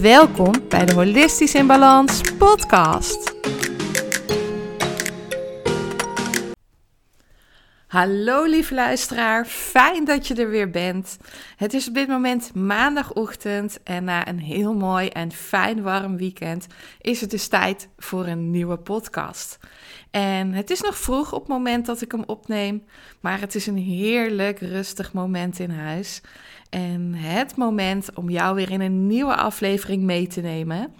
Welkom bij de Holistisch in Balans podcast. Hallo lieve luisteraar, fijn dat je er weer bent. Het is op dit moment maandagochtend en na een heel mooi en fijn warm weekend is het dus tijd voor een nieuwe podcast. En het is nog vroeg op het moment dat ik hem opneem, maar het is een heerlijk rustig moment in huis. En het moment om jou weer in een nieuwe aflevering mee te nemen.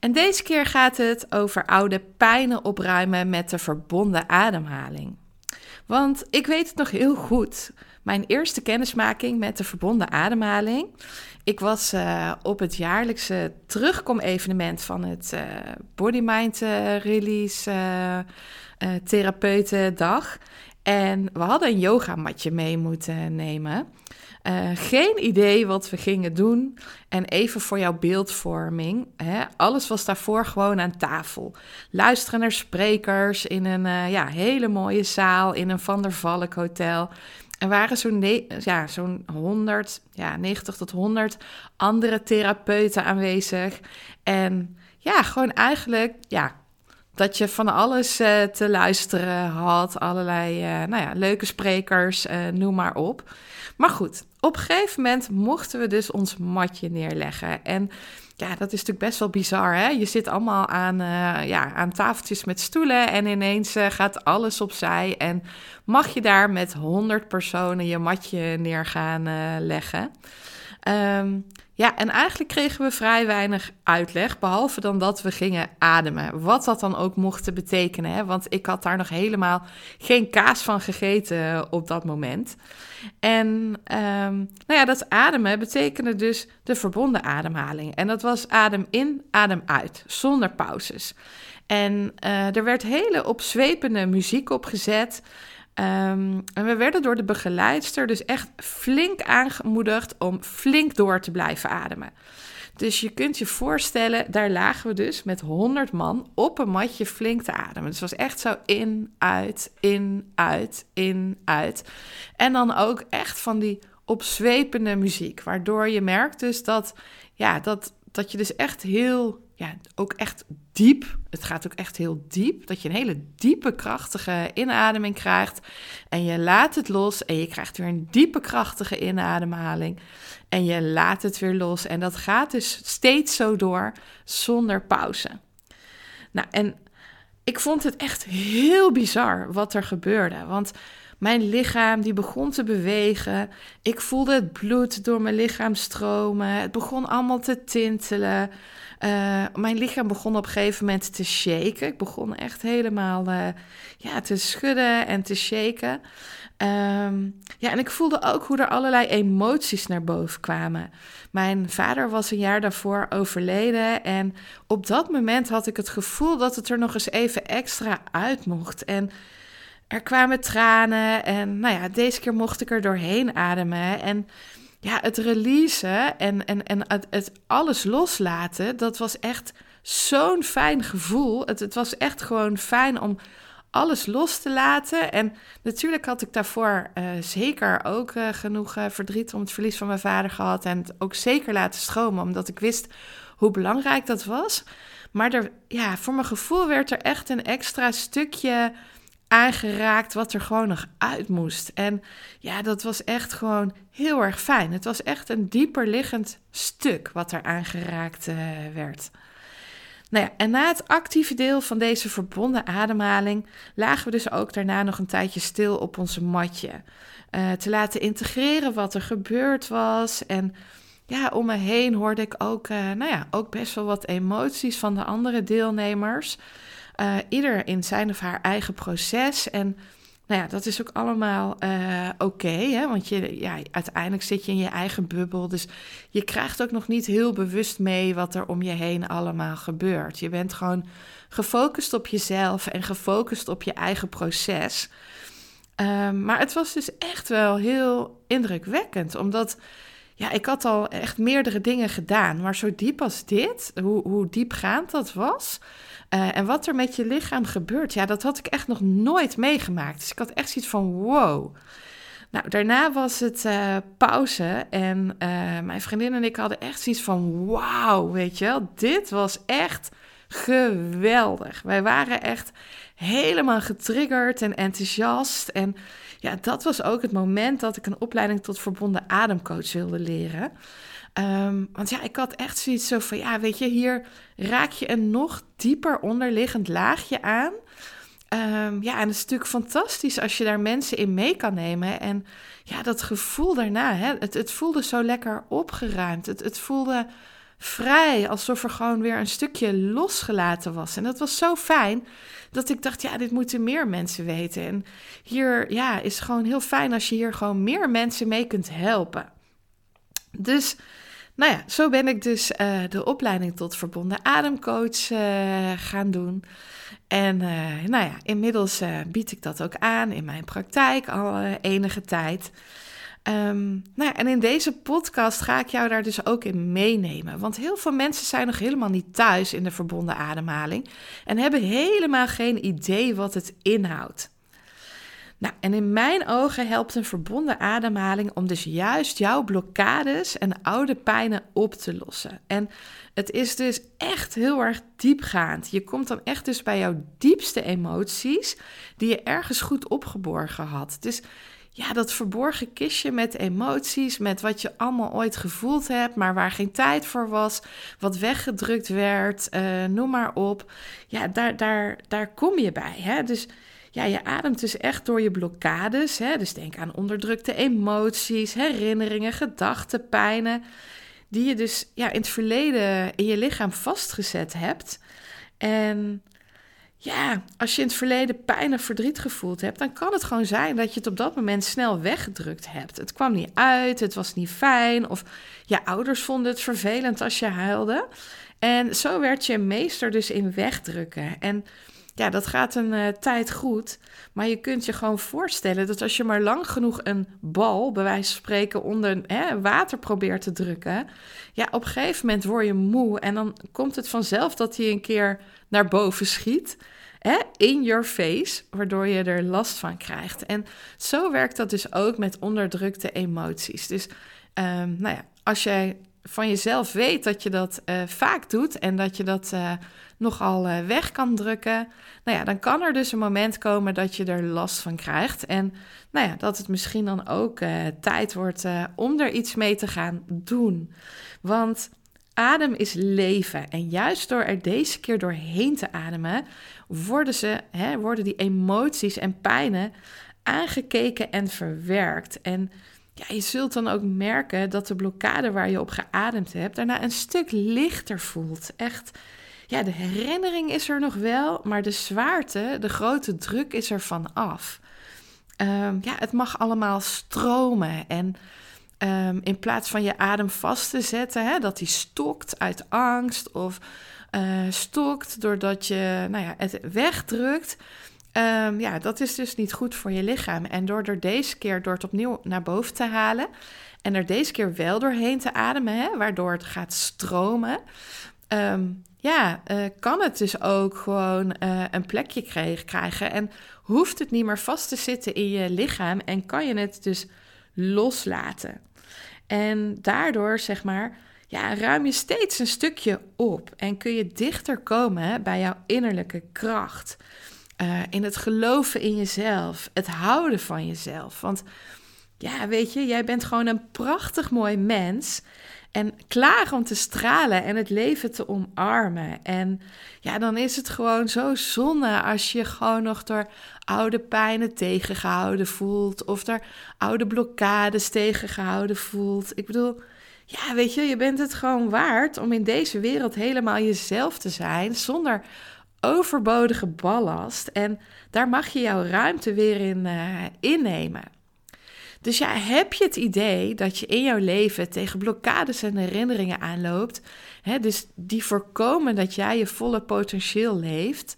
En deze keer gaat het over oude pijnen opruimen met de verbonden ademhaling. Want ik weet het nog heel goed. Mijn eerste kennismaking met de verbonden ademhaling. Ik was uh, op het jaarlijkse terugkom-evenement van het uh, Body Mind uh, Release Therapeuten-dag. En we hadden een yogamatje mee moeten nemen. Uh, geen idee wat we gingen doen. En even voor jouw beeldvorming. Hè, alles was daarvoor gewoon aan tafel. Luisteren naar sprekers in een uh, ja, hele mooie zaal in een Van der Valk hotel. Er waren zo'n ja, zo'n 100, ja, 90 tot 100 andere therapeuten aanwezig. En ja, gewoon eigenlijk, ja, dat je van alles uh, te luisteren had. Allerlei nou ja, leuke sprekers, noem maar op. Maar goed, op een gegeven moment mochten we dus ons matje neerleggen. En ja, dat is natuurlijk best wel bizar. Hè? Je zit allemaal aan, ja, aan tafeltjes met stoelen en ineens gaat alles opzij. En mag je daar met 100 personen je matje neer gaan leggen. Um, ja, en eigenlijk kregen we vrij weinig uitleg, behalve dan dat we gingen ademen. Wat dat dan ook mocht betekenen, hè? want ik had daar nog helemaal geen kaas van gegeten op dat moment. En um, nou ja, dat ademen betekende dus de verbonden ademhaling. En dat was adem in, adem uit, zonder pauzes. En uh, er werd hele opzwepende muziek opgezet. Um, en we werden door de begeleidster dus echt flink aangemoedigd om flink door te blijven ademen. Dus je kunt je voorstellen, daar lagen we dus met 100 man op een matje flink te ademen. Dus het was echt zo in, uit, in, uit, in, uit. En dan ook echt van die opzwepende muziek, waardoor je merkt dus dat, ja, dat, dat je dus echt heel ja, ook echt diep. Het gaat ook echt heel diep. Dat je een hele diepe, krachtige inademing krijgt. En je laat het los en je krijgt weer een diepe, krachtige inademhaling. En je laat het weer los. En dat gaat dus steeds zo door zonder pauze. Nou, en ik vond het echt heel bizar wat er gebeurde. Want mijn lichaam die begon te bewegen. Ik voelde het bloed door mijn lichaam stromen. Het begon allemaal te tintelen. Uh, mijn lichaam begon op een gegeven moment te shaken. Ik begon echt helemaal uh, ja, te schudden en te shaken. Um, ja, en ik voelde ook hoe er allerlei emoties naar boven kwamen. Mijn vader was een jaar daarvoor overleden. En op dat moment had ik het gevoel dat het er nog eens even extra uit mocht. En er kwamen tranen. En nou ja, deze keer mocht ik er doorheen ademen. En ja, het releasen en, en, en het, het alles loslaten, dat was echt zo'n fijn gevoel. Het, het was echt gewoon fijn om alles los te laten. En natuurlijk had ik daarvoor uh, zeker ook uh, genoeg uh, verdriet om het verlies van mijn vader gehad. En het ook zeker laten stromen, omdat ik wist hoe belangrijk dat was. Maar er, ja, voor mijn gevoel werd er echt een extra stukje aangeraakt wat er gewoon nog uit moest. En ja, dat was echt gewoon heel erg fijn. Het was echt een dieper liggend stuk wat er aangeraakt uh, werd. Nou ja, en na het actieve deel van deze verbonden ademhaling lagen we dus ook daarna nog een tijdje stil op onze matje. Uh, te laten integreren wat er gebeurd was. En ja, om me heen hoorde ik ook, uh, nou ja, ook best wel wat emoties van de andere deelnemers. Uh, ieder in zijn of haar eigen proces. En Nou ja, dat is ook allemaal uh, oké, want je, ja, uiteindelijk zit je in je eigen bubbel. Dus je krijgt ook nog niet heel bewust mee wat er om je heen allemaal gebeurt. Je bent gewoon gefocust op jezelf en gefocust op je eigen proces. Um, maar het was dus echt wel heel indrukwekkend, omdat ja, ik had al echt meerdere dingen gedaan. Maar zo diep als dit, hoe, hoe diepgaand dat was, uh, en wat er met je lichaam gebeurt, ja, dat had ik echt nog nooit meegemaakt. Dus ik had echt zoiets van wow. Nou, daarna was het uh, pauze en uh, mijn vriendin en ik hadden echt zoiets van wauw, weet je wel. Dit was echt geweldig. Wij waren echt helemaal getriggerd en enthousiast. En ja, dat was ook het moment dat ik een opleiding tot verbonden ademcoach wilde leren. Um, want ja, ik had echt zoiets zo van, ja, weet je, hier raak je een nog dieper onderliggend laagje aan. Um, ja, en het is natuurlijk fantastisch als je daar mensen in mee kan nemen. En ja, dat gevoel daarna, hè, het, het voelde zo lekker opgeruimd. Het, het voelde vrij, alsof er gewoon weer een stukje losgelaten was. En dat was zo fijn dat ik dacht, ja, dit moeten meer mensen weten. En hier, ja, is gewoon heel fijn als je hier gewoon meer mensen mee kunt helpen. Dus nou ja, zo ben ik dus uh, de opleiding tot verbonden ademcoach uh, gaan doen. En uh, nou ja, inmiddels bied ik dat ook aan in mijn praktijk al enige tijd. Um, nou ja, en in deze podcast ga ik jou daar dus ook in meenemen. Want heel veel mensen zijn nog helemaal niet thuis in de verbonden ademhaling en hebben helemaal geen idee wat het inhoudt. Nou, en in mijn ogen helpt een verbonden ademhaling om dus juist jouw blokkades en oude pijnen op te lossen. En het is dus echt heel erg diepgaand. Je komt dan echt dus bij jouw diepste emoties die je ergens goed opgeborgen had. Dus ja, dat verborgen kistje met emoties, met wat je allemaal ooit gevoeld hebt, maar waar geen tijd voor was, wat weggedrukt werd, uh, noem maar op. Ja, daar, daar, daar kom je bij. Hè? Dus ja, je ademt dus echt door je blokkades. Hè? Dus denk aan onderdrukte emoties, herinneringen, gedachten, pijnen. Die je dus ja, in het verleden in je lichaam vastgezet hebt. En ja, als je in het verleden pijn of verdriet gevoeld hebt, dan kan het gewoon zijn dat je het op dat moment snel weggedrukt hebt. Het kwam niet uit, het was niet fijn, of je ouders vonden het vervelend als je huilde. En zo werd je meester dus in wegdrukken. En ja, dat gaat een uh, tijd goed. Maar je kunt je gewoon voorstellen dat als je maar lang genoeg een bal, bij wijze van spreken, onder hè, water probeert te drukken. Ja, op een gegeven moment word je moe. En dan komt het vanzelf dat hij een keer naar boven schiet. Hè, in your face, waardoor je er last van krijgt. En zo werkt dat dus ook met onderdrukte emoties. Dus um, nou ja, als jij van jezelf weet dat je dat uh, vaak doet en dat je dat uh, nogal uh, weg kan drukken, nou ja, dan kan er dus een moment komen dat je er last van krijgt. En nou ja, dat het misschien dan ook tijd wordt om er iets mee te gaan doen. Want adem is leven. En juist door er deze keer doorheen te ademen, worden, ze, hè, worden die emoties en pijnen aangekeken en verwerkt. En ja, je zult dan ook merken dat de blokkade waar je op geademd hebt, daarna een stuk lichter voelt. Echt, ja, de herinnering is er nog wel, maar de zwaarte, de grote druk is er van af. Um, ja, het mag allemaal stromen. En um, in plaats van je adem vast te zetten, hè, dat die stokt uit angst of uh, stokt doordat je nou ja, het wegdrukt Um, ja, dat is dus niet goed voor je lichaam. En door er deze keer door het opnieuw naar boven te halen en er deze keer wel doorheen te ademen, hè, waardoor het gaat stromen, um, ja, uh, kan het dus ook gewoon uh, een plekje krijgen en hoeft het niet meer vast te zitten in je lichaam en kan je het dus loslaten. En daardoor, zeg maar, ja, ruim je steeds een stukje op en kun je dichter komen bij jouw innerlijke kracht. Uh, in het geloven in jezelf, het houden van jezelf. Want ja, weet je, jij bent gewoon een prachtig mooi mens. En klaar om te stralen en het leven te omarmen. En ja, dan is het gewoon zo zonde als je gewoon nog door oude pijnen tegengehouden voelt. Of door oude blokkades tegengehouden voelt. Ik bedoel, ja, weet je, je bent het gewoon waard om in deze wereld helemaal jezelf te zijn. Zonder overbodige ballast. En daar mag je jouw ruimte weer in uh, innemen. Dus ja, heb je het idee dat je in jouw leven tegen blokkades en herinneringen aanloopt, hè, dus die voorkomen dat jij je volle potentieel leeft?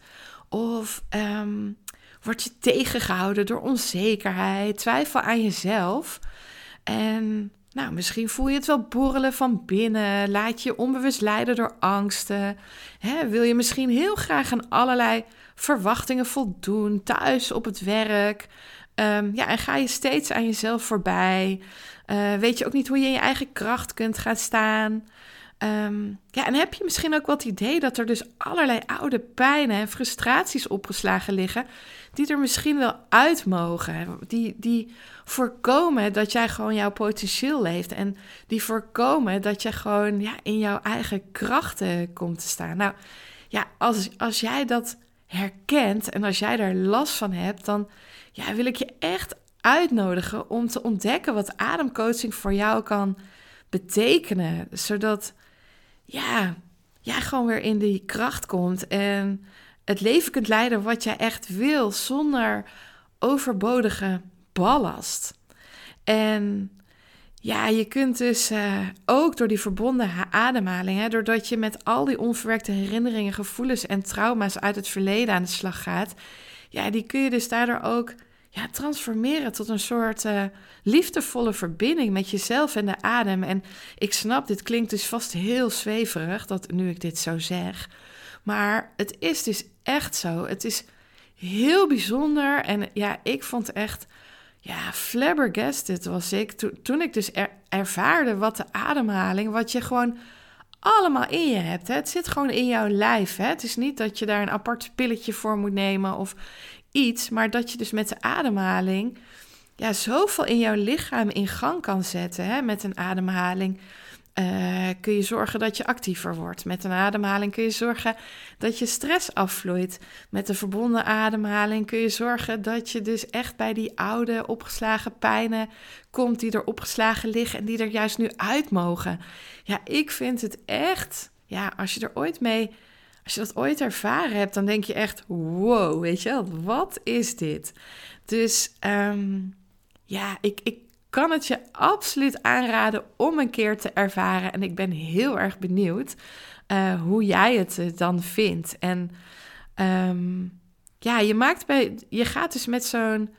Of um, word je tegengehouden door onzekerheid, twijfel aan jezelf? En nou, misschien voel je het wel borrelen van binnen. Laat je onbewust leiden door angsten. Hè, wil je misschien heel graag aan allerlei verwachtingen voldoen, thuis, op het werk. Um, ja, en ga je steeds aan jezelf voorbij. Uh, weet je ook niet hoe je in je eigen kracht kunt gaan staan. Um, ja, en heb je misschien ook wat idee dat er dus allerlei oude pijnen en frustraties opgeslagen liggen, die er misschien wel uit mogen. Die, die voorkomen dat jij gewoon jouw potentieel leeft. En die voorkomen dat je gewoon ja, in jouw eigen krachten komt te staan. Nou ja, als, als jij dat herkent en als jij daar last van hebt, dan ja, wil ik je echt uitnodigen om te ontdekken wat ademcoaching voor jou kan betekenen. Zodat ja, jij gewoon weer in die kracht komt en het leven kunt leiden wat jij echt wil zonder overbodige ballast. En ja, je kunt dus uh, ook door die verbonden ademhaling, hè, doordat je met al die onverwerkte herinneringen, gevoelens en trauma's uit het verleden aan de slag gaat, ja, die kun je dus daardoor ook ja, transformeren tot een soort uh, liefdevolle verbinding met jezelf en de adem. En ik snap, dit klinkt dus vast heel zweverig, dat nu ik dit zo zeg. Maar het is dus echt zo. Het is heel bijzonder. En ja, ik vond echt, ja, flabbergasted was ik. toen ik dus ervaarde wat de ademhaling, wat je gewoon allemaal in je hebt. Hè? Het zit gewoon in jouw lijf. Hè? Het is niet dat je daar een apart pilletje voor moet nemen of iets, maar dat je dus met de ademhaling ja, zoveel in jouw lichaam in gang kan zetten. Hè? Met een ademhaling uh, kun je zorgen dat je actiever wordt. Met een ademhaling kun je zorgen dat je stress afvloeit. Met de verbonden ademhaling kun je zorgen dat je dus echt bij die oude opgeslagen pijnen komt die er opgeslagen liggen en die er juist nu uit mogen. Ja, ik vind het echt, ja, als je er ooit mee als je dat ooit ervaren hebt, dan denk je echt: wow, weet je wel, wat is dit? Dus um, ja, ik, ik kan het je absoluut aanraden om een keer te ervaren. En ik ben heel erg benieuwd uh, hoe jij het eh, dan vindt. En um, ja, je maakt bij, je gaat dus met zo'n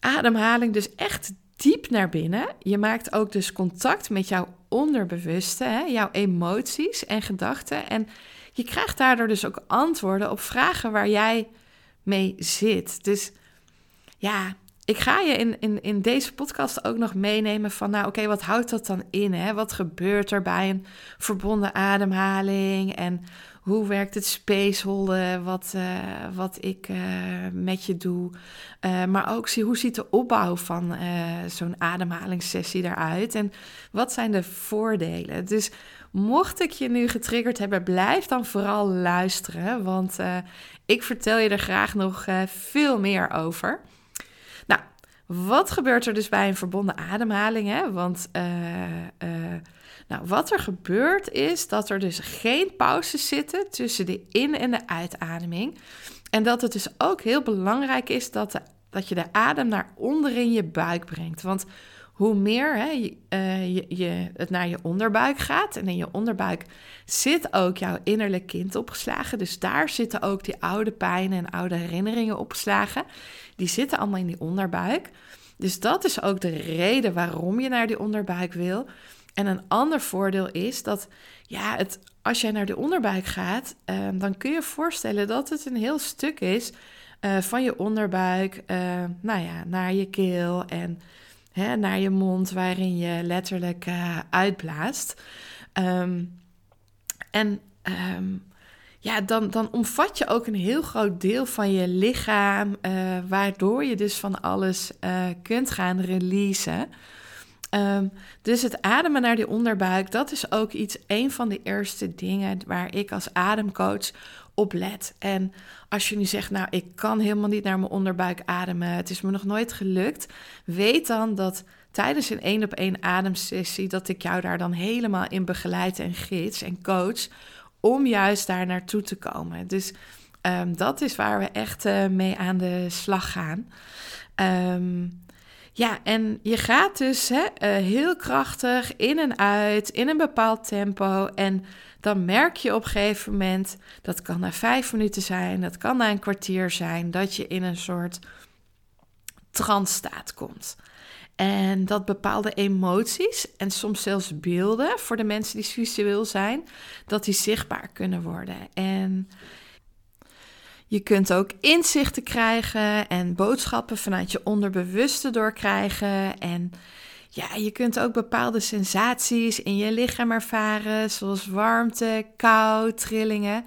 ademhaling dus echt diep naar binnen. Je maakt ook dus contact met jouw onderbewuste, hè, jouw emoties en gedachten. En je krijgt daardoor dus ook antwoorden op vragen waar jij mee zit. Dus ja, ik ga je in, in, in deze podcast ook nog meenemen van, nou oké, wat houdt dat dan in? Hè? Wat gebeurt er bij een verbonden ademhaling? En hoe werkt het spaceholden, wat, uh, wat ik uh, met je doe? Uh, maar ook zie, hoe ziet de opbouw van zo'n ademhalingssessie eruit? En wat zijn de voordelen? Dus mocht ik je nu getriggerd hebben, blijf dan vooral luisteren, want ik vertel je er graag nog veel meer over. Wat gebeurt er dus bij een verbonden ademhaling? Hè? Want nou, wat er gebeurt is dat er dus geen pauzes zitten tussen de in- en de uitademing. En dat het dus ook heel belangrijk is dat, dat je de adem naar onder in je buik brengt. Want hoe meer hè, je, uh, je, je, het naar je onderbuik gaat, en in je onderbuik zit ook jouw innerlijk kind opgeslagen. Dus daar zitten ook die oude pijnen en oude herinneringen opgeslagen. Die zitten allemaal in die onderbuik. Dus dat is ook de reden waarom je naar die onderbuik wil. En een ander voordeel is dat ja, het, als jij naar de onderbuik gaat, ehm, dan kun je voorstellen dat het een heel stuk is uh, van je onderbuik nou ja, naar je keel en naar je mond, waarin je letterlijk uh, uitblaast. Um, en um, ja, dan, dan omvat je ook een heel groot deel van je lichaam, waardoor je dus van alles kunt gaan releasen. Um, dus het ademen naar die onderbuik, dat is ook iets, een van de eerste dingen waar ik als ademcoach op let. En als je nu zegt, nou, ik kan helemaal niet naar mijn onderbuik ademen, het is me nog nooit gelukt, weet dan dat tijdens een één op één ademsessie, dat ik jou daar dan helemaal in begeleid en gids en coach om juist daar naartoe te komen. Dus ehm, dat is waar we echt uh, mee aan de slag gaan. Um, ja, en je gaat dus hè, uh, heel krachtig in en uit, in een bepaald tempo. En dan merk je op een gegeven moment, dat kan na vijf minuten zijn, dat kan na een kwartier zijn, dat je in een soort trance-staat komt. En dat bepaalde emoties en soms zelfs beelden voor de mensen die visueel zijn, dat die zichtbaar kunnen worden. En je kunt ook inzichten krijgen en boodschappen vanuit je onderbewuste doorkrijgen. En ja, je kunt ook bepaalde sensaties in je lichaam ervaren, zoals warmte, kou, trillingen.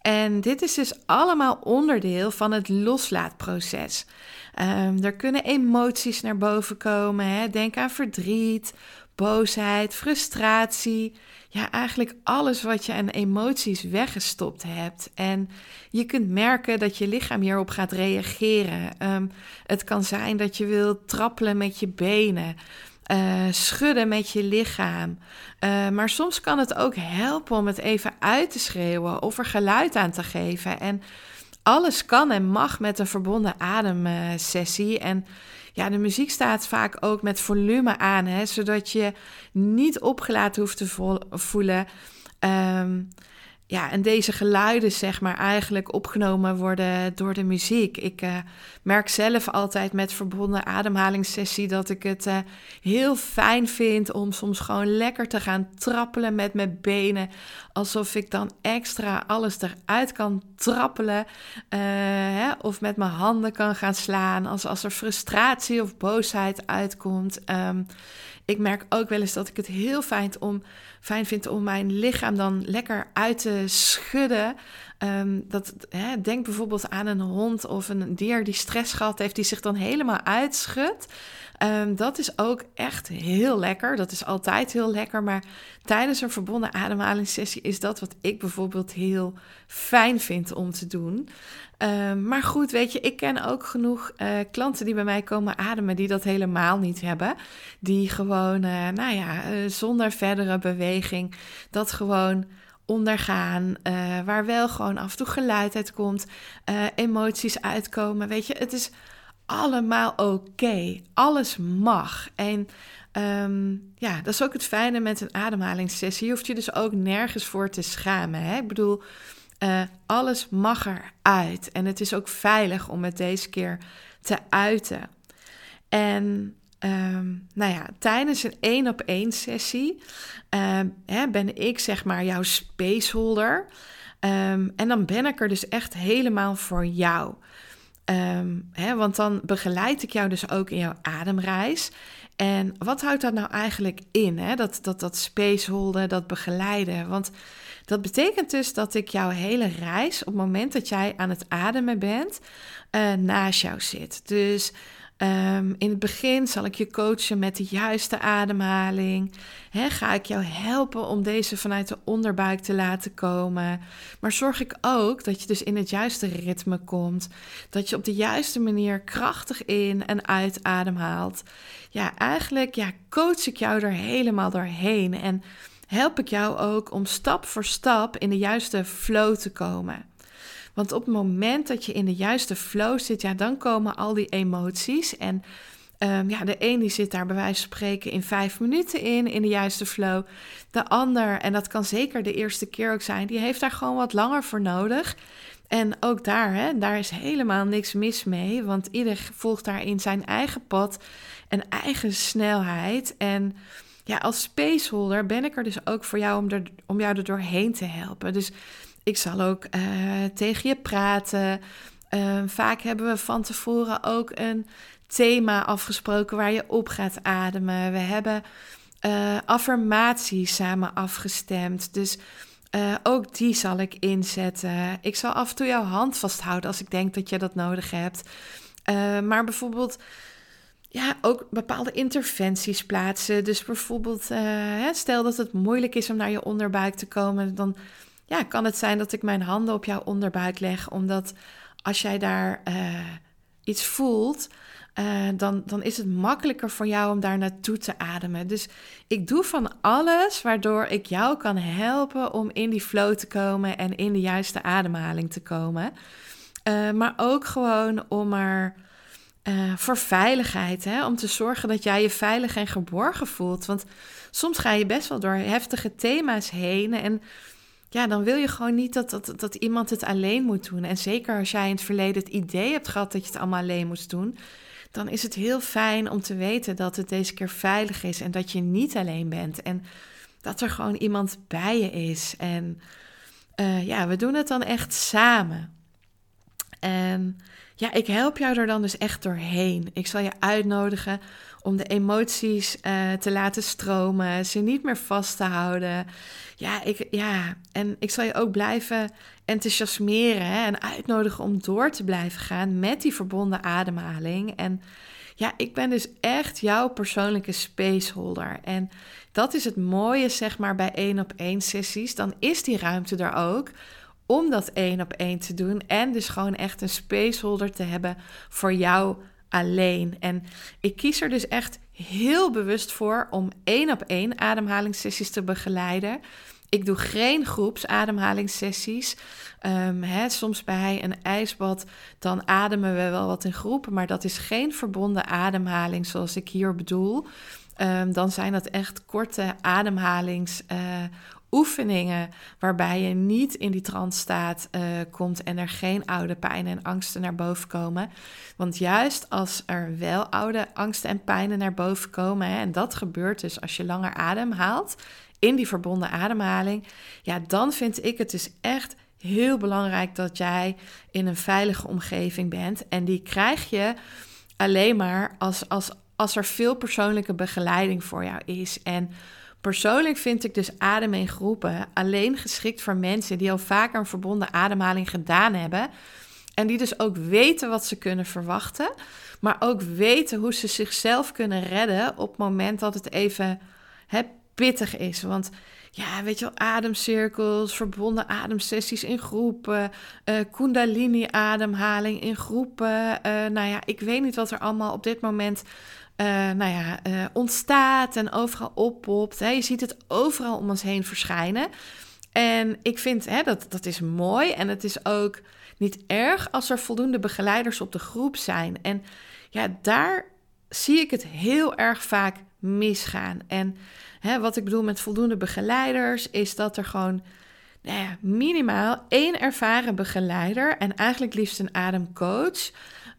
En dit is dus allemaal onderdeel van het loslaatproces. Um, er kunnen emoties naar boven komen. Hè? Denk aan verdriet, boosheid, frustratie. Ja, eigenlijk alles wat je aan emoties weggestopt hebt. En je kunt merken dat je lichaam hierop gaat reageren. Um, het kan zijn dat je wilt trappelen met je benen. Uh, schudden met je lichaam. Uh, maar soms kan het ook helpen om het even uit te schreeuwen of er geluid aan te geven. En alles kan en mag met een verbonden ademsessie. En ja, de muziek staat vaak ook met volume aan, hè, zodat je niet opgelaten hoeft te voelen. Um, ja, en deze geluiden, zeg maar, eigenlijk opgenomen worden door de muziek. Ik uh, merk zelf altijd met verbonden ademhalingssessie dat ik het uh, heel fijn vind om soms gewoon lekker te gaan trappelen met mijn benen. Alsof ik dan extra alles eruit kan trappelen. Uh, hè, of met mijn handen kan gaan slaan. Als, als er frustratie of boosheid uitkomt. Um, ik merk ook wel eens dat ik het heel fijn, om, fijn vind om mijn lichaam dan lekker uit te schudden. Um, dat, hè, denk bijvoorbeeld aan een hond of een dier die stress gehad heeft, die zich dan helemaal uitschudt. Um, dat is ook echt heel lekker. Dat is altijd heel lekker. Maar tijdens een verbonden ademhalingssessie is dat wat ik bijvoorbeeld heel fijn vind om te doen. Um, maar goed, weet je, ik ken ook genoeg uh, klanten die bij mij komen ademen die dat helemaal niet hebben. Die gewoon, uh, nou ja, uh, zonder verdere beweging dat gewoon ondergaan, waar wel gewoon af en toe geluid uitkomt, emoties uitkomen. Weet je, het is allemaal oké. Alles mag. En um, ja, dat is ook het fijne met een ademhalingssessie. Je hoeft je dus ook nergens voor te schamen. Hè? Ik bedoel, uh, alles mag eruit. En het is ook veilig om het deze keer te uiten. En Um, nou ja, tijdens een één op één sessie hè, ben ik zeg maar jouw spaceholder. Um, en dan ben ik er dus echt helemaal voor jou. Hè, want dan begeleid ik jou dus ook in jouw ademreis. En wat houdt dat nou eigenlijk in? Hè? Dat, dat, dat spaceholden, dat begeleiden. Want dat betekent dus dat ik jouw hele reis, op het moment dat jij aan het ademen bent, uh, naast jou zit. Dus Um, in het begin zal ik je coachen met de juiste ademhaling. Ga ik jou helpen om deze vanuit de onderbuik te laten komen. Maar zorg ik ook dat je dus in het juiste ritme komt. Dat je op de juiste manier krachtig in en uit ademhaalt. Ja, eigenlijk ja, coach ik jou er helemaal doorheen. En help ik jou ook om stap voor stap in de juiste flow te komen. Want op het moment dat je in de juiste flow zit, ja, dan komen al die emoties. En um, ja, de een die zit daar bij wijze van spreken in vijf minuten in, in de juiste flow. De ander, en dat kan zeker de eerste keer ook zijn, die heeft daar gewoon wat langer voor nodig. En ook daar, hè, daar is helemaal niks mis mee, want ieder volgt daarin zijn eigen pad en eigen snelheid. En ja, als spaceholder ben ik er dus ook voor jou om, er, om jou er doorheen te helpen. Dus ik zal ook uh, tegen je praten. Uh, vaak hebben we van tevoren ook een thema afgesproken waar je op gaat ademen. We hebben uh, affirmaties samen afgestemd. Dus ook die zal ik inzetten. Ik zal af en toe jouw hand vasthouden als ik denk dat je dat nodig hebt. maar bijvoorbeeld ja, ook bepaalde interventies plaatsen. Dus bijvoorbeeld, uh, stel dat het moeilijk is om naar je onderbuik te komen, dan ja, kan het zijn dat ik mijn handen op jouw onderbuik leg, omdat als jij daar uh, iets voelt, uh, dan, dan is het makkelijker voor jou om daar naartoe te ademen. Dus ik doe van alles waardoor ik jou kan helpen om in die flow te komen en in de juiste ademhaling te komen. Maar ook gewoon om er uh, voor veiligheid, hè? om te zorgen dat jij je veilig en geborgen voelt. Want soms ga je best wel door heftige thema's heen en ja, dan wil je gewoon niet dat, dat, dat iemand het alleen moet doen. En zeker als jij in het verleden het idee hebt gehad dat je het allemaal alleen moest doen, dan is het heel fijn om te weten dat het deze keer veilig is en dat je niet alleen bent. En dat er gewoon iemand bij je is. En uh, ja, we doen het dan echt samen. En ja, ik help jou er dan dus echt doorheen. Ik zal je uitnodigen om de emoties uh, te laten stromen, ze niet meer vast te houden. Ja, ik, ja, en ik zal je ook blijven enthousiasmeren en uitnodigen om door te blijven gaan met die verbonden ademhaling. En ja, ik ben dus echt jouw persoonlijke spaceholder. En dat is het mooie, zeg maar, bij één op één sessies. Dan is die ruimte er ook om dat één op één te doen. En dus gewoon echt een spaceholder te hebben voor jou alleen. En ik kies er dus echt heel bewust voor om één op één ademhalingssessies te begeleiden. Ik doe geen groepsademhalingssessies. Hè, soms bij een ijsbad, dan ademen we wel wat in groepen, maar dat is geen verbonden ademhaling zoals ik hier bedoel. Um, dan zijn dat echt korte ademhalings. Oefeningen waarbij je niet in die trance staat uh, komt en er geen oude pijnen en angsten naar boven komen. Want juist als er wel oude angsten en pijnen naar boven komen, hè, en dat gebeurt dus als je langer ademhaalt in die verbonden ademhaling, ja, dan vind ik het dus echt heel belangrijk dat jij in een veilige omgeving bent. En die krijg je alleen maar als, als, als er veel persoonlijke begeleiding voor jou is. En Persoonlijk vind ik dus ademen in groepen alleen geschikt voor mensen die al vaker een verbonden ademhaling gedaan hebben. En die dus ook weten wat ze kunnen verwachten, maar ook weten hoe ze zichzelf kunnen redden op het moment dat het even hè, pittig is. Want ja, weet je wel, ademcirkels, verbonden ademsessies in groepen, uh, kundalini-ademhaling in groepen. Uh, nou ja, ik weet niet wat er allemaal op dit moment uh, nou ja, uh, ontstaat en overal oppopt. Hè. Je ziet het overal om ons heen verschijnen. En ik vind hè, dat dat is mooi en het is ook niet erg als er voldoende begeleiders op de groep zijn. En ja, daar zie ik het heel erg vaak misgaan. En hè, wat ik bedoel met voldoende begeleiders is dat er gewoon nou ja, minimaal één ervaren begeleider en eigenlijk liefst een ademcoach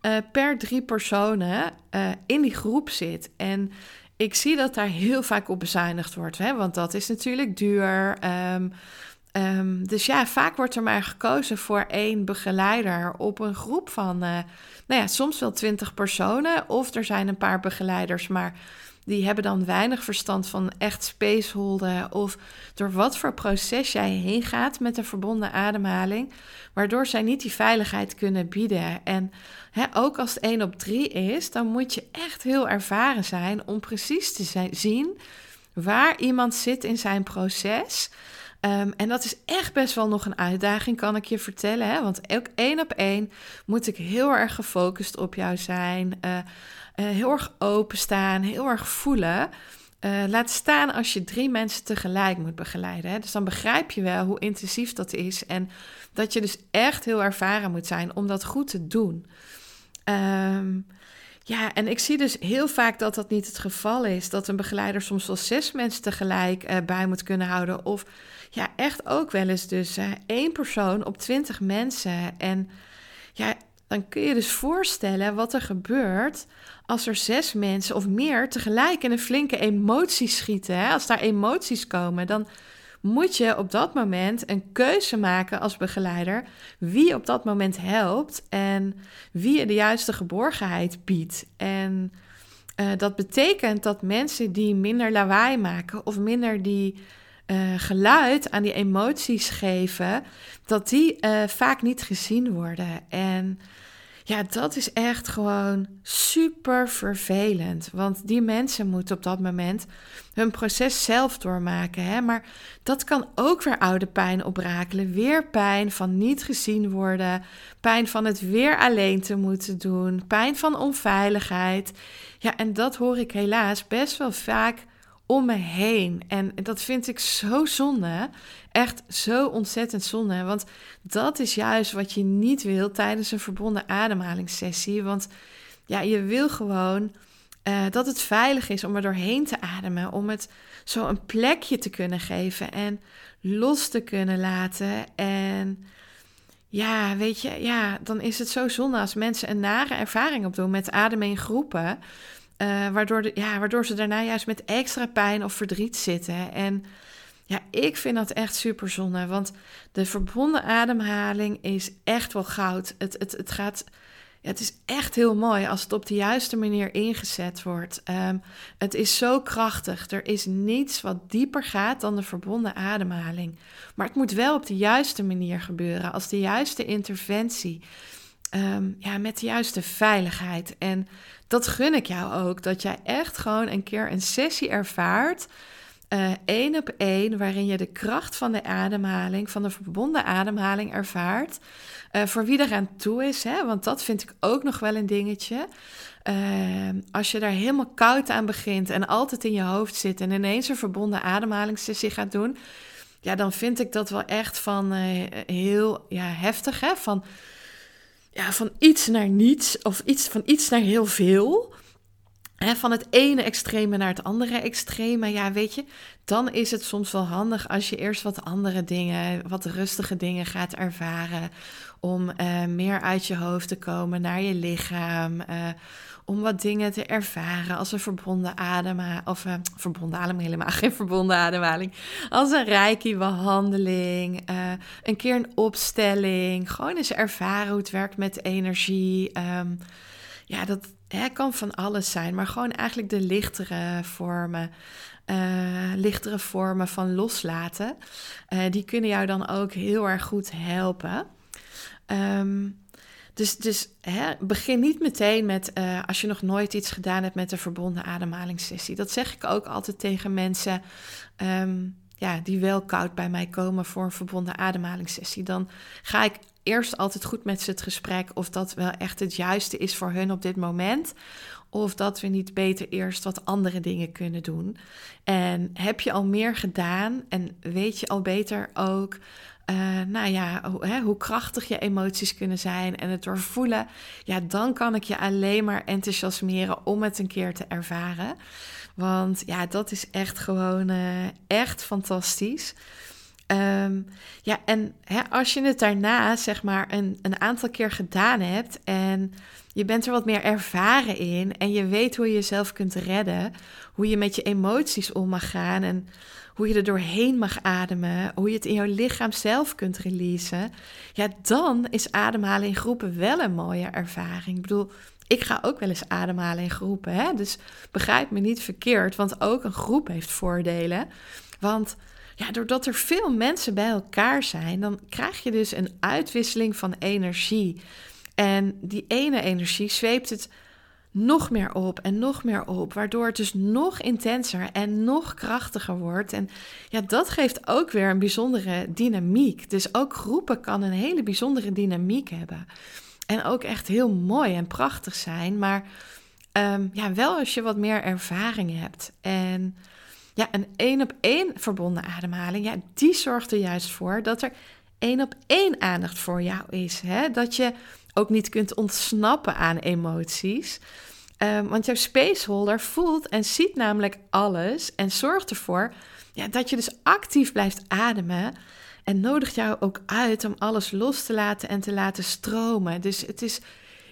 uh, per drie personen uh, in die groep zit. En ik zie dat daar heel vaak op bezuinigd wordt, hè? want dat is natuurlijk duur. Um, um, dus ja, vaak wordt er maar gekozen voor één begeleider op een groep van, uh, nou ja, soms wel twintig personen. Of er zijn een paar begeleiders, maar die hebben dan weinig verstand van echt spaceholden of door wat voor proces jij heen gaat met een verbonden ademhaling, waardoor zij niet die veiligheid kunnen bieden. En ook als het 1 op 3 is, dan moet je echt heel ervaren zijn om precies te zijn, zien waar iemand zit in zijn proces. Um, en dat is echt best wel nog een uitdaging, kan ik je vertellen. Hè? Want ook één op één moet ik heel erg gefocust op jou zijn. Uh, heel erg openstaan, heel erg voelen. Uh, laat staan als je drie mensen tegelijk moet begeleiden. Hè? Dus dan begrijp je wel hoe intensief dat is. En dat je dus echt heel ervaren moet zijn om dat goed te doen. Um, ja, en ik zie dus heel vaak dat dat niet het geval is. Dat een begeleider soms wel zes mensen tegelijk uh, bij moet kunnen houden. Of ja, echt ook wel eens dus één persoon op twintig mensen. En ja, dan kun je dus voorstellen wat er gebeurt als er zes mensen of meer tegelijk in een flinke emotie schieten. Hè? Als daar emoties komen, dan moet je op dat moment een keuze maken als begeleider wie op dat moment helpt en wie je de juiste geborgenheid biedt. En uh, dat betekent dat mensen die minder lawaai maken of minder die uh, geluid aan die emoties geven, dat die uh, vaak niet gezien worden. En Ja, dat is echt gewoon super vervelend. Want die mensen moeten op dat moment hun proces zelf doormaken. Hè? Maar dat kan ook weer oude pijn oprakelen. Weer pijn van niet gezien worden. Pijn van het weer alleen te moeten doen. Pijn van onveiligheid. Ja, en dat hoor ik helaas best wel vaak om me heen. En dat vind ik zo zonde. Echt zo ontzettend zonde. Want dat is juist wat je niet wil tijdens een verbonden ademhalingssessie. Want ja, je wil gewoon uh, dat het veilig is om er doorheen te ademen. Om het zo een plekje te kunnen geven en los te kunnen laten. En ja, weet je, ja, dan is het zo zonde als mensen een nare ervaring opdoen met ademen in groepen. Uh, waardoor, de, ja, waardoor ze daarna juist met extra pijn of verdriet zitten. En ja, ik vind dat echt super zonde. Want de verbonden ademhaling is echt wel goud. Het, het, het gaat. Ja, het is echt heel mooi als het op de juiste manier ingezet wordt. Um, het is zo krachtig. Er is niets wat dieper gaat dan de verbonden ademhaling. Maar het moet wel op de juiste manier gebeuren, als de juiste interventie. Um, ja, met de juiste veiligheid. En dat gun ik jou ook. Dat jij echt gewoon een keer een sessie ervaart. Uh, op één, waarin je de kracht van de ademhaling, van de verbonden ademhaling ervaart. Uh, voor wie er aan toe is, hè, want dat vind ik ook nog wel een dingetje. Uh, als je daar helemaal koud aan begint en altijd in je hoofd zit en ineens een verbonden ademhalingssessie gaat doen, ja, dan vind ik dat wel echt van heel ja, heftig. Hè? Van ja, van iets naar niets of iets, van iets naar heel veel. Hè, van het ene extreme naar het andere extreme. Ja, weet je, dan is het soms wel handig als je eerst wat andere dingen, wat rustige dingen gaat ervaren. Om uh, meer uit je hoofd te komen naar je lichaam. Uh, om wat dingen te ervaren als een verbonden ademhaling. Of uh, verbonden ademhaling, helemaal geen verbonden ademhaling. Als een reiki-behandeling. Uh, een keer een opstelling. Gewoon eens ervaren hoe het werkt met energie. Um, ja, dat hè, kan van alles zijn. Maar gewoon eigenlijk de lichtere vormen. Uh, lichtere vormen van loslaten. die kunnen jou dan ook heel erg goed helpen. Um, dus, dus hè, begin niet meteen met uh, als je nog nooit iets gedaan hebt met een verbonden ademhalingssessie. Dat zeg ik ook altijd tegen mensen um, ja, die wel koud bij mij komen voor een verbonden ademhalingssessie. Dan ga ik eerst altijd goed met ze het gesprek of dat wel echt het juiste is voor hun op dit moment. Of dat we niet beter eerst wat andere dingen kunnen doen. En heb je al meer gedaan en weet je al beter ook uh, nou ja, hoe, hè, hoe krachtig je emoties kunnen zijn en het doorvoelen, ja, dan kan ik je alleen maar enthousiasmeren om het een keer te ervaren. Want ja, dat is echt gewoon uh, echt fantastisch. Um, ja, en hè, als je het daarna zeg maar een, een aantal keer gedaan hebt en je bent er wat meer ervaren in en je weet hoe je jezelf kunt redden, hoe je met je emoties om mag gaan en hoe je er doorheen mag ademen, hoe je het in jouw lichaam zelf kunt releasen, ja, dan is ademhalen in groepen wel een mooie ervaring. Ik bedoel, ik ga ook wel eens ademhalen in groepen, hè? dus begrijp me niet verkeerd, want ook een groep heeft voordelen. Want ja, doordat er veel mensen bij elkaar zijn, dan krijg je dus een uitwisseling van energie. En die ene energie zweept het nog meer op en nog meer op, waardoor het dus nog intenser en nog krachtiger wordt. En ja, dat geeft ook weer een bijzondere dynamiek. Dus ook groepen kan een hele bijzondere dynamiek hebben. En ook echt heel mooi en prachtig zijn, maar um, ja, wel als je wat meer ervaring hebt. En ja, een één op één verbonden ademhaling, ja, die zorgt er juist voor dat er één op één aandacht voor jou is. Hè? Dat je ook niet kunt ontsnappen aan emoties. Um, want jouw spaceholder voelt en ziet namelijk alles en zorgt ervoor ja, dat je dus actief blijft ademen. En nodigt jou ook uit om alles los te laten en te laten stromen. Dus het is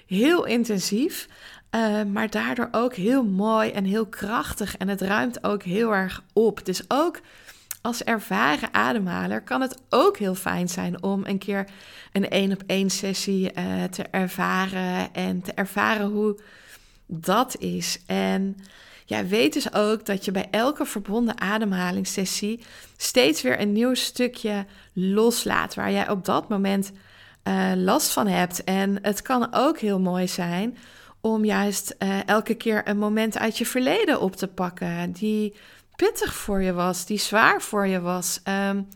heel intensief, uh, maar daardoor ook heel mooi en heel krachtig. En het ruimt ook heel erg op. Dus ook als ervaren ademhaler kan het ook heel fijn zijn om een keer een één op één sessie uh, te ervaren en te ervaren hoe dat is. En ja, weet dus ook dat je bij elke verbonden ademhalingssessie steeds weer een nieuw stukje loslaat waar jij op dat moment uh, last van hebt. En het kan ook heel mooi zijn om juist uh, elke keer een moment uit je verleden op te pakken die pittig voor je was, die zwaar voor je was. Um,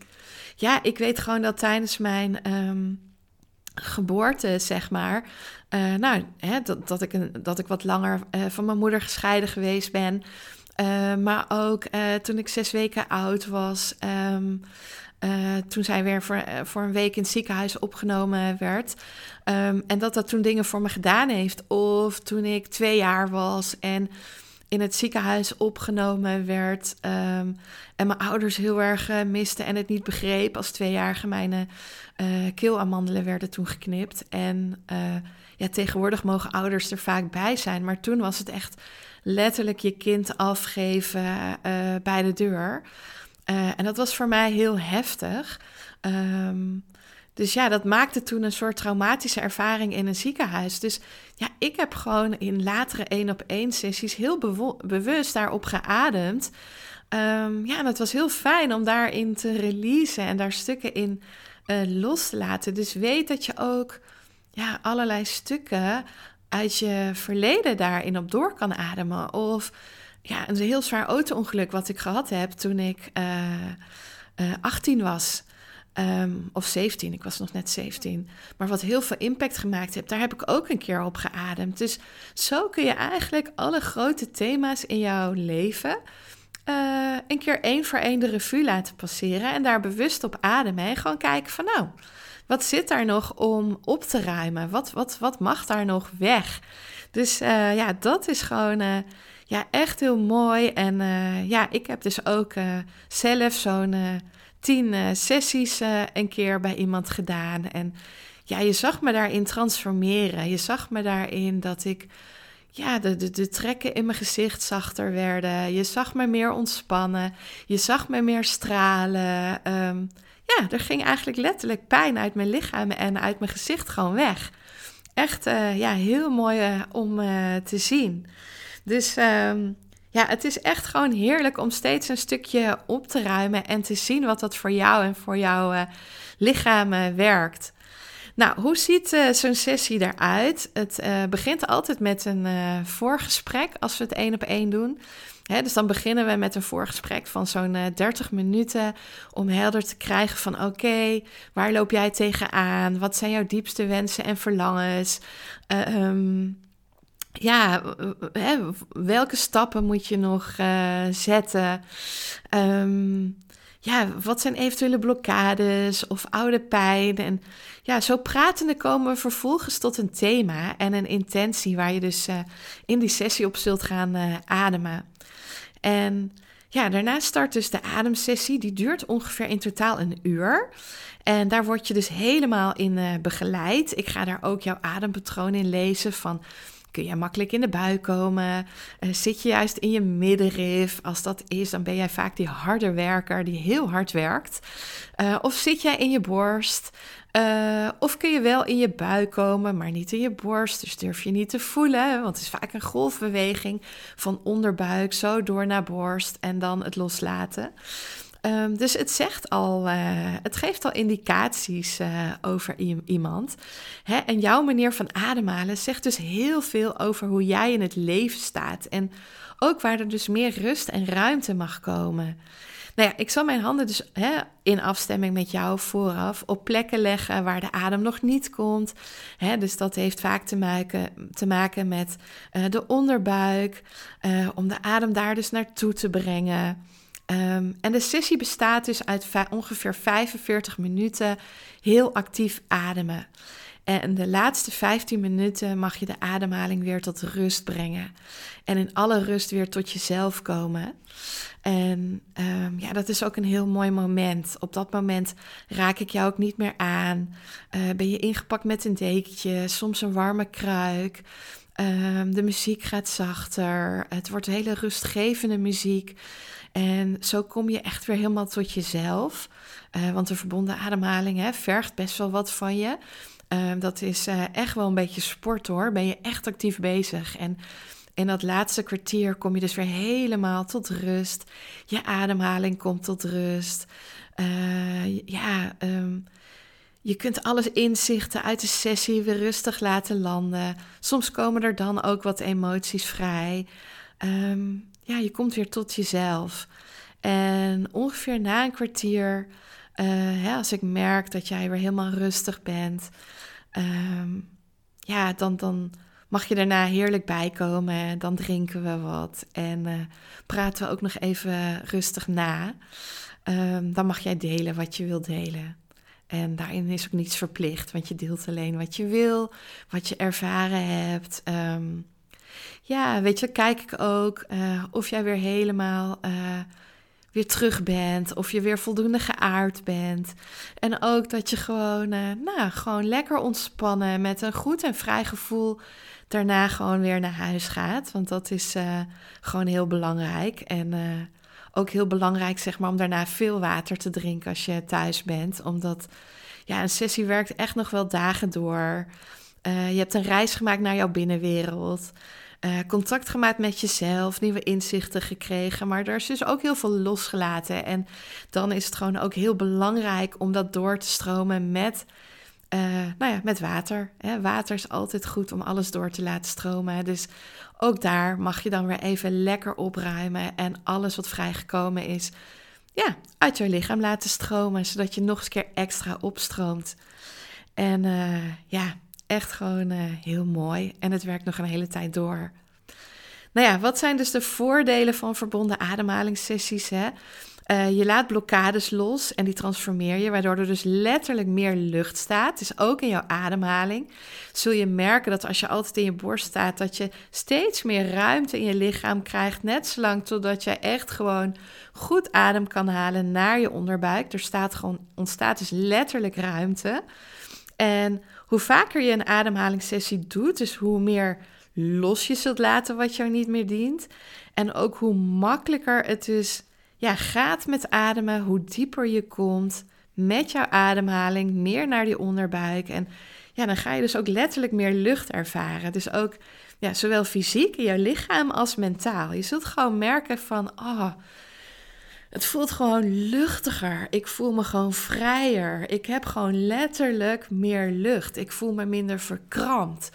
ja, ik weet gewoon dat tijdens mijn um, geboorte, zeg maar, uh, nou, hè, dat, dat, ik een, dat ik wat langer uh, van mijn moeder gescheiden geweest ben. Maar ook toen ik zes weken oud was, um, toen zij weer voor, voor een week in het ziekenhuis opgenomen werd. Um, en dat dat toen dingen voor me gedaan heeft. Of toen ik twee jaar was en in het ziekenhuis opgenomen werd. Um, en mijn ouders heel erg uh, misten en het niet begreep. Als tweejarige mijn uh, keelamandelen werden toen geknipt. En ja, tegenwoordig mogen ouders er vaak bij zijn. Maar toen was het echt letterlijk je kind afgeven bij de deur. En dat was voor mij heel heftig. Um, dus ja, dat maakte toen een soort traumatische ervaring in een ziekenhuis. Dus ja, ik heb gewoon in latere één op één sessies heel bewust daarop geademd. Um, ja, en het was heel fijn om daarin te releasen en daar stukken in uh, los te laten. Dus weet dat je ook ja, allerlei stukken uit je verleden daarin op door kan ademen. Of ja, een heel zwaar auto-ongeluk wat ik gehad heb toen ik uh, uh, 18 was. Um, of 17, ik was nog net 17. Maar wat heel veel impact gemaakt heeft, daar heb ik ook een keer op geademd. Dus zo kun je eigenlijk alle grote thema's in jouw leven uh, een keer één voor één de revue laten passeren. En daar bewust op ademen. En gewoon kijken van nou, wat zit daar nog om op te ruimen? Wat, wat, wat mag daar nog weg? Dus ja, dat is gewoon ja, echt heel mooi. En ja, ik heb dus ook zelf zo'n tien uh, sessies een keer bij iemand gedaan. En ja, je zag me daarin transformeren. Je zag me daarin dat ik, ja, de, de, de trekken in mijn gezicht zachter werden. Je zag me meer ontspannen. Je zag me meer stralen. Um, ja, er ging eigenlijk letterlijk pijn uit mijn lichaam en uit mijn gezicht gewoon weg. Echt, ja, heel mooi om te zien. Dus um, ja, het is echt gewoon heerlijk om steeds een stukje op te ruimen en te zien wat dat voor jou en voor jouw uh, lichaam uh, werkt. Nou, hoe ziet uh, zo'n sessie eruit? Het begint altijd met een voorgesprek als we het één op één doen. Dus dan beginnen we met een voorgesprek van zo'n 30 minuten om helder te krijgen van oké, waar loop jij tegenaan? Wat zijn jouw diepste wensen en verlangens? Um, ja, welke stappen moet je nog uh, zetten? Um, ja, wat zijn eventuele blokkades of oude pijn? En ja, zo pratende komen we vervolgens tot een thema en een intentie waar je dus uh, in die sessie op zult gaan uh, ademen. En ja, daarna start dus de ademsessie. Die duurt ongeveer in totaal een uur. En daar word je dus helemaal in begeleid. Ik ga daar ook jouw adempatroon in lezen van Kun je makkelijk in de buik komen? Uh, zit je juist in je middenrif? Als dat is, dan ben jij vaak die harde werker die heel hard werkt. Uh, of zit jij in je borst? Uh, of kun je wel in je buik komen, maar niet in je borst. Dus durf je niet te voelen, want het is vaak een golfbeweging van onderbuik zo door naar borst en dan het loslaten. Um, dus het zegt al, uh, het geeft al indicaties uh, over iemand. Hè? En jouw manier van ademhalen zegt dus heel veel over hoe jij in het leven staat. En ook waar er dus meer rust en ruimte mag komen. Nou ja, ik zal mijn handen dus hè, in afstemming met jou vooraf op plekken leggen waar de adem nog niet komt. Hè, dus dat heeft vaak te maken, te maken met uh, de onderbuik, om de adem daar dus naartoe te brengen. Um, en de sessie bestaat dus uit ongeveer 45 minuten heel actief ademen. En de laatste 15 minuten mag je de ademhaling weer tot rust brengen. En in alle rust weer tot jezelf komen. En um, ja, dat is ook een heel mooi moment. Op dat moment raak ik jou ook niet meer aan. Uh, ben je ingepakt met een dekentje, soms een warme kruik. Um, de muziek gaat zachter. Het wordt hele rustgevende muziek. En zo kom je echt weer helemaal tot jezelf. Uh, want de verbonden ademhaling hè, vergt best wel wat van je. Uh, dat is uh, echt wel een beetje sport hoor. Ben je echt actief bezig. En in dat laatste kwartier kom je dus weer helemaal tot rust. Je ademhaling komt tot rust. ja, um, je kunt alles inzichten uit de sessie weer rustig laten landen. Soms komen er dan ook wat emoties vrij. Ehm, ja, je komt weer tot jezelf. En ongeveer na een kwartier, uh, hè, als ik merk dat jij weer helemaal rustig bent, ehm, ja, dan, dan mag je daarna heerlijk bijkomen. Dan drinken we wat en uh, praten we ook nog even rustig na. Um, dan mag jij delen wat je wilt delen. En daarin is ook niets verplicht, want je deelt alleen wat je wil, wat je ervaren hebt. Um, ja, weet je, kijk ik ook uh, of jij weer helemaal uh, weer terug bent, of je weer voldoende geaard bent. En ook dat je gewoon, uh, nou, gewoon lekker ontspannen met een goed en vrij gevoel daarna gewoon weer naar huis gaat. Want dat is gewoon heel belangrijk. En ook heel belangrijk, zeg maar, om daarna veel water te drinken als je thuis bent. Omdat ja, een sessie werkt echt nog wel dagen door. Uh, je hebt een reis gemaakt naar jouw binnenwereld. Uh, contact gemaakt met jezelf, nieuwe inzichten gekregen. Maar er is dus ook heel veel losgelaten. En dan is het gewoon ook heel belangrijk om dat door te stromen met, uh, nou ja, met water. Hè. Water is altijd goed om alles door te laten stromen. Dus ook daar mag je dan weer even lekker opruimen en alles wat vrijgekomen is, ja, uit je lichaam laten stromen, zodat je nog eens keer extra opstroomt. En uh, ja, echt gewoon uh, heel mooi. En het werkt nog een hele tijd door. Nou ja, wat zijn dus de voordelen van verbonden ademhalingssessies? Hè? Uh, je laat blokkades los en die transformeer je, waardoor er dus letterlijk meer lucht staat. Dus ook in jouw ademhaling zul je merken dat als je altijd in je borst staat, dat je steeds meer ruimte in je lichaam krijgt. Net zolang totdat je echt gewoon goed adem kan halen naar je onderbuik. Er staat gewoon, ontstaat dus letterlijk ruimte. En hoe vaker je een ademhalingssessie doet, dus hoe meer los je zult laten wat jou niet meer dient. En ook hoe makkelijker het is ja, gaat met ademen, hoe dieper je komt met jouw ademhaling, meer naar die onderbuik. En ja, dan ga je dus ook letterlijk meer lucht ervaren. Dus ook ja, zowel fysiek in jouw lichaam als mentaal. Je zult gewoon merken van, oh, het voelt gewoon luchtiger. Ik voel me gewoon vrijer. Ik heb gewoon letterlijk meer lucht. Ik voel me minder verkrampt.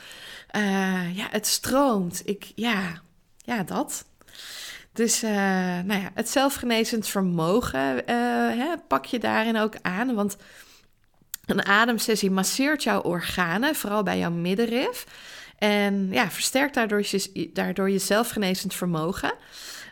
Uh, ja, het stroomt. Ik, ja, ja, dat. Dus uh, nou ja, het zelfgenezend vermogen uh, hè, pak je daarin ook aan. Want een ademsessie masseert jouw organen, vooral bij jouw middenrif. En ja, versterkt daardoor je, daardoor je zelfgenezend vermogen.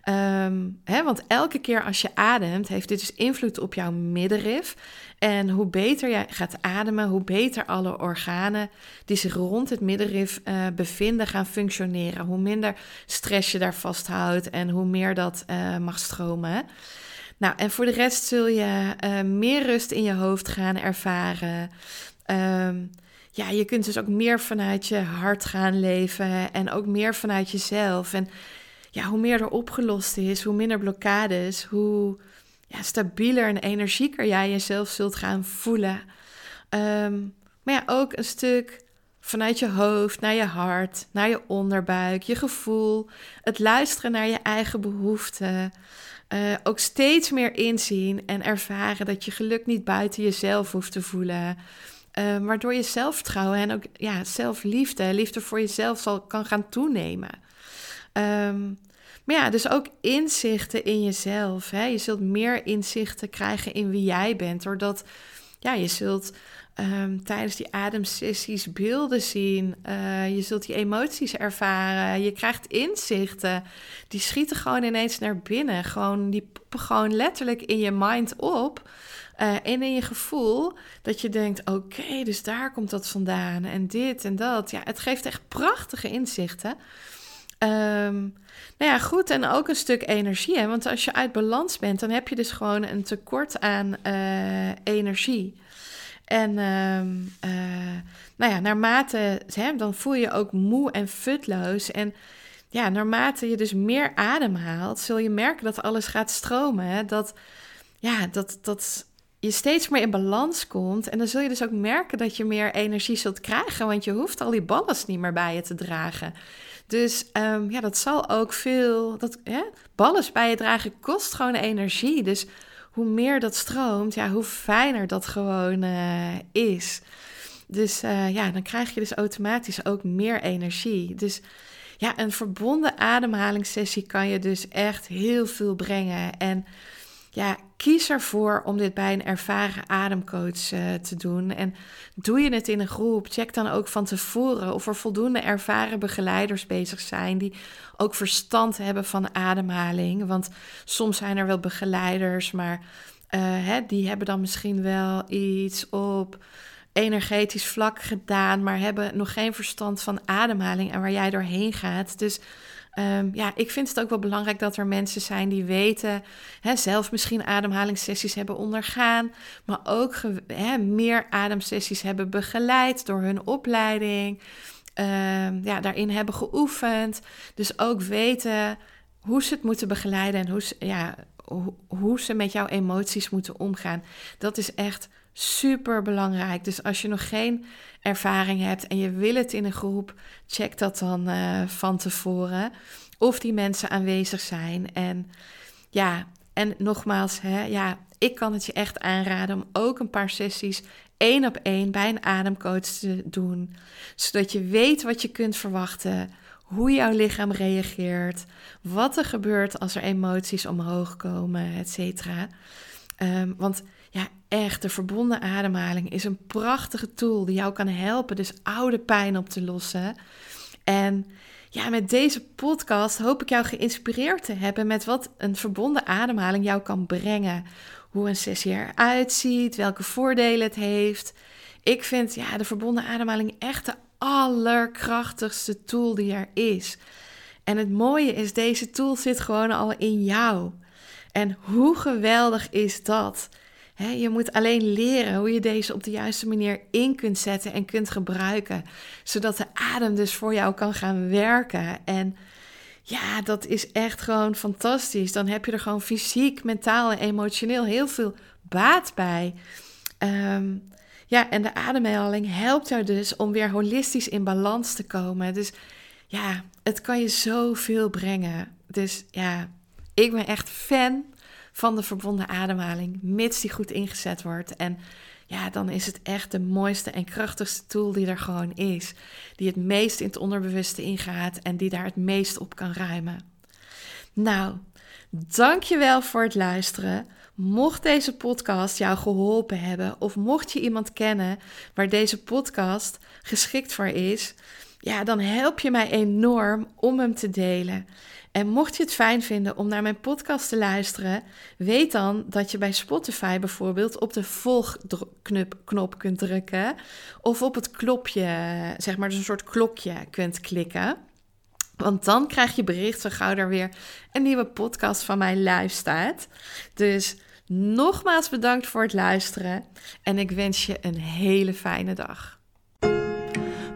Um, hè, want elke keer als je ademt, heeft dit dus invloed op jouw middenrif. En hoe beter jij gaat ademen, hoe beter alle organen die zich rond het middenrif uh, bevinden gaan functioneren. Hoe minder stress je daar vasthoudt en hoe meer dat uh, mag stromen. Nou, en voor de rest zul je uh, meer rust in je hoofd gaan ervaren. Um, ja, je kunt dus ook meer vanuit je hart gaan leven en ook meer vanuit jezelf. En ja, hoe meer er opgelost is, hoe minder blokkades, hoe ja, stabieler en energieker jij jezelf zult gaan voelen. Ehm, maar ja, ook een stuk vanuit je hoofd naar je hart, naar je onderbuik, je gevoel, het luisteren naar je eigen behoeften. Uh, ook steeds meer inzien en ervaren dat je geluk niet buiten jezelf hoeft te voelen. Uh, waardoor je zelfvertrouwen en ook ja, zelfliefde, liefde voor jezelf zal, kan gaan toenemen. Um, maar ja, dus ook inzichten in jezelf. Hè? Je zult meer inzichten krijgen in wie jij bent. Doordat ja, je zult um, tijdens die ademsessies beelden zien. Uh, je zult die emoties ervaren. Je krijgt inzichten. Die schieten gewoon ineens naar binnen. Gewoon, die poppen gewoon letterlijk in je mind op. Uh, en in je gevoel dat je denkt: oké, dus daar komt dat vandaan. En dit en dat. Ja, het geeft echt prachtige inzichten. Um, nou ja, goed. En ook een stuk energie. Hè? Want als je uit balans bent, dan heb je dus gewoon een tekort aan uh, energie. En um, uh, nou ja, naarmate, hè, dan voel je ook moe en futloos. En ja, naarmate je dus meer ademhaalt, zul je merken dat alles gaat stromen. Hè? Dat, ja, dat, dat je steeds meer in balans komt. En dan zul je dus ook merken dat je meer energie zult krijgen, want je hoeft al die ballast niet meer bij je te dragen. Dus um, ja, dat zal ook veel. Dat, hè, je dragen kost gewoon energie. Dus hoe meer dat stroomt, ja, hoe fijner dat gewoon uh, is. Dus uh, ja, dan krijg je dus automatisch ook meer energie. Dus ja, een verbonden ademhalingssessie kan je dus echt heel veel brengen. En ja, kies ervoor om dit bij een ervaren ademcoach uh, te doen. En doe je het in een groep, check dan ook van tevoren of er voldoende ervaren begeleiders bezig zijn die ook verstand hebben van ademhaling. Want soms zijn er wel begeleiders, maar uh, hè, die hebben dan misschien wel iets op energetisch vlak gedaan, maar hebben nog geen verstand van ademhaling en waar jij doorheen gaat. Dus um, ja, ik vind het ook wel belangrijk dat er mensen zijn die weten, hè, zelf misschien ademhalingssessies hebben ondergaan, maar ook hè, meer ademsessies hebben begeleid door hun opleiding. Um, ja, daarin hebben geoefend. Dus ook weten hoe ze het moeten begeleiden en hoe ze, ja, hoe ze met jouw emoties moeten omgaan. Dat is echt super belangrijk. Dus als je nog geen ervaring hebt en je wil het in een groep, check dat dan uh, van tevoren. Of die mensen aanwezig zijn. En ja, en nogmaals, hè, ja, ik kan het je echt aanraden om ook een paar sessies één op één bij een ademcoach te doen. Zodat je weet wat je kunt verwachten, hoe jouw lichaam reageert, wat er gebeurt als er emoties omhoog komen, et cetera. Um, want ja, echt, de verbonden ademhaling is een prachtige tool die jou kan helpen dus oude pijn op te lossen. En ja, met deze podcast hoop ik jou geïnspireerd te hebben met wat een verbonden ademhaling jou kan brengen. Hoe een sessie eruit ziet, welke voordelen het heeft. Ik vind ja, de verbonden ademhaling echt de allerkrachtigste tool die er is. En het mooie is, deze tool zit gewoon al in jou. En hoe geweldig is dat? Je moet alleen leren hoe je deze op de juiste manier in kunt zetten en kunt gebruiken, zodat de adem dus voor jou kan gaan werken. En ja, dat is echt gewoon fantastisch. Dan heb je er gewoon fysiek, mentaal en emotioneel heel veel baat bij. Ehm, ja, en de ademhaling helpt jou dus om weer holistisch in balans te komen. Dus ja, het kan je zoveel brengen. Dus ja, ik ben echt fan van de verbonden ademhaling, mits die goed ingezet wordt. En ja, dan is het echt de mooiste en krachtigste tool die er gewoon is. Die het meest in het onderbewuste ingaat en die daar het meest op kan ruimen. Nou, dankjewel voor het luisteren. Mocht deze podcast jou geholpen hebben of mocht je iemand kennen waar deze podcast geschikt voor is, ja, dan help je mij enorm om hem te delen. En mocht je het fijn vinden om naar mijn podcast te luisteren, weet dan dat je bij Spotify bijvoorbeeld op de volgknop kunt drukken of op het klopje, zeg maar, dus een soort klokje kunt klikken. Want dan krijg je bericht zo gauw er weer een nieuwe podcast van mij live staat. Dus nogmaals bedankt voor het luisteren en ik wens je een hele fijne dag.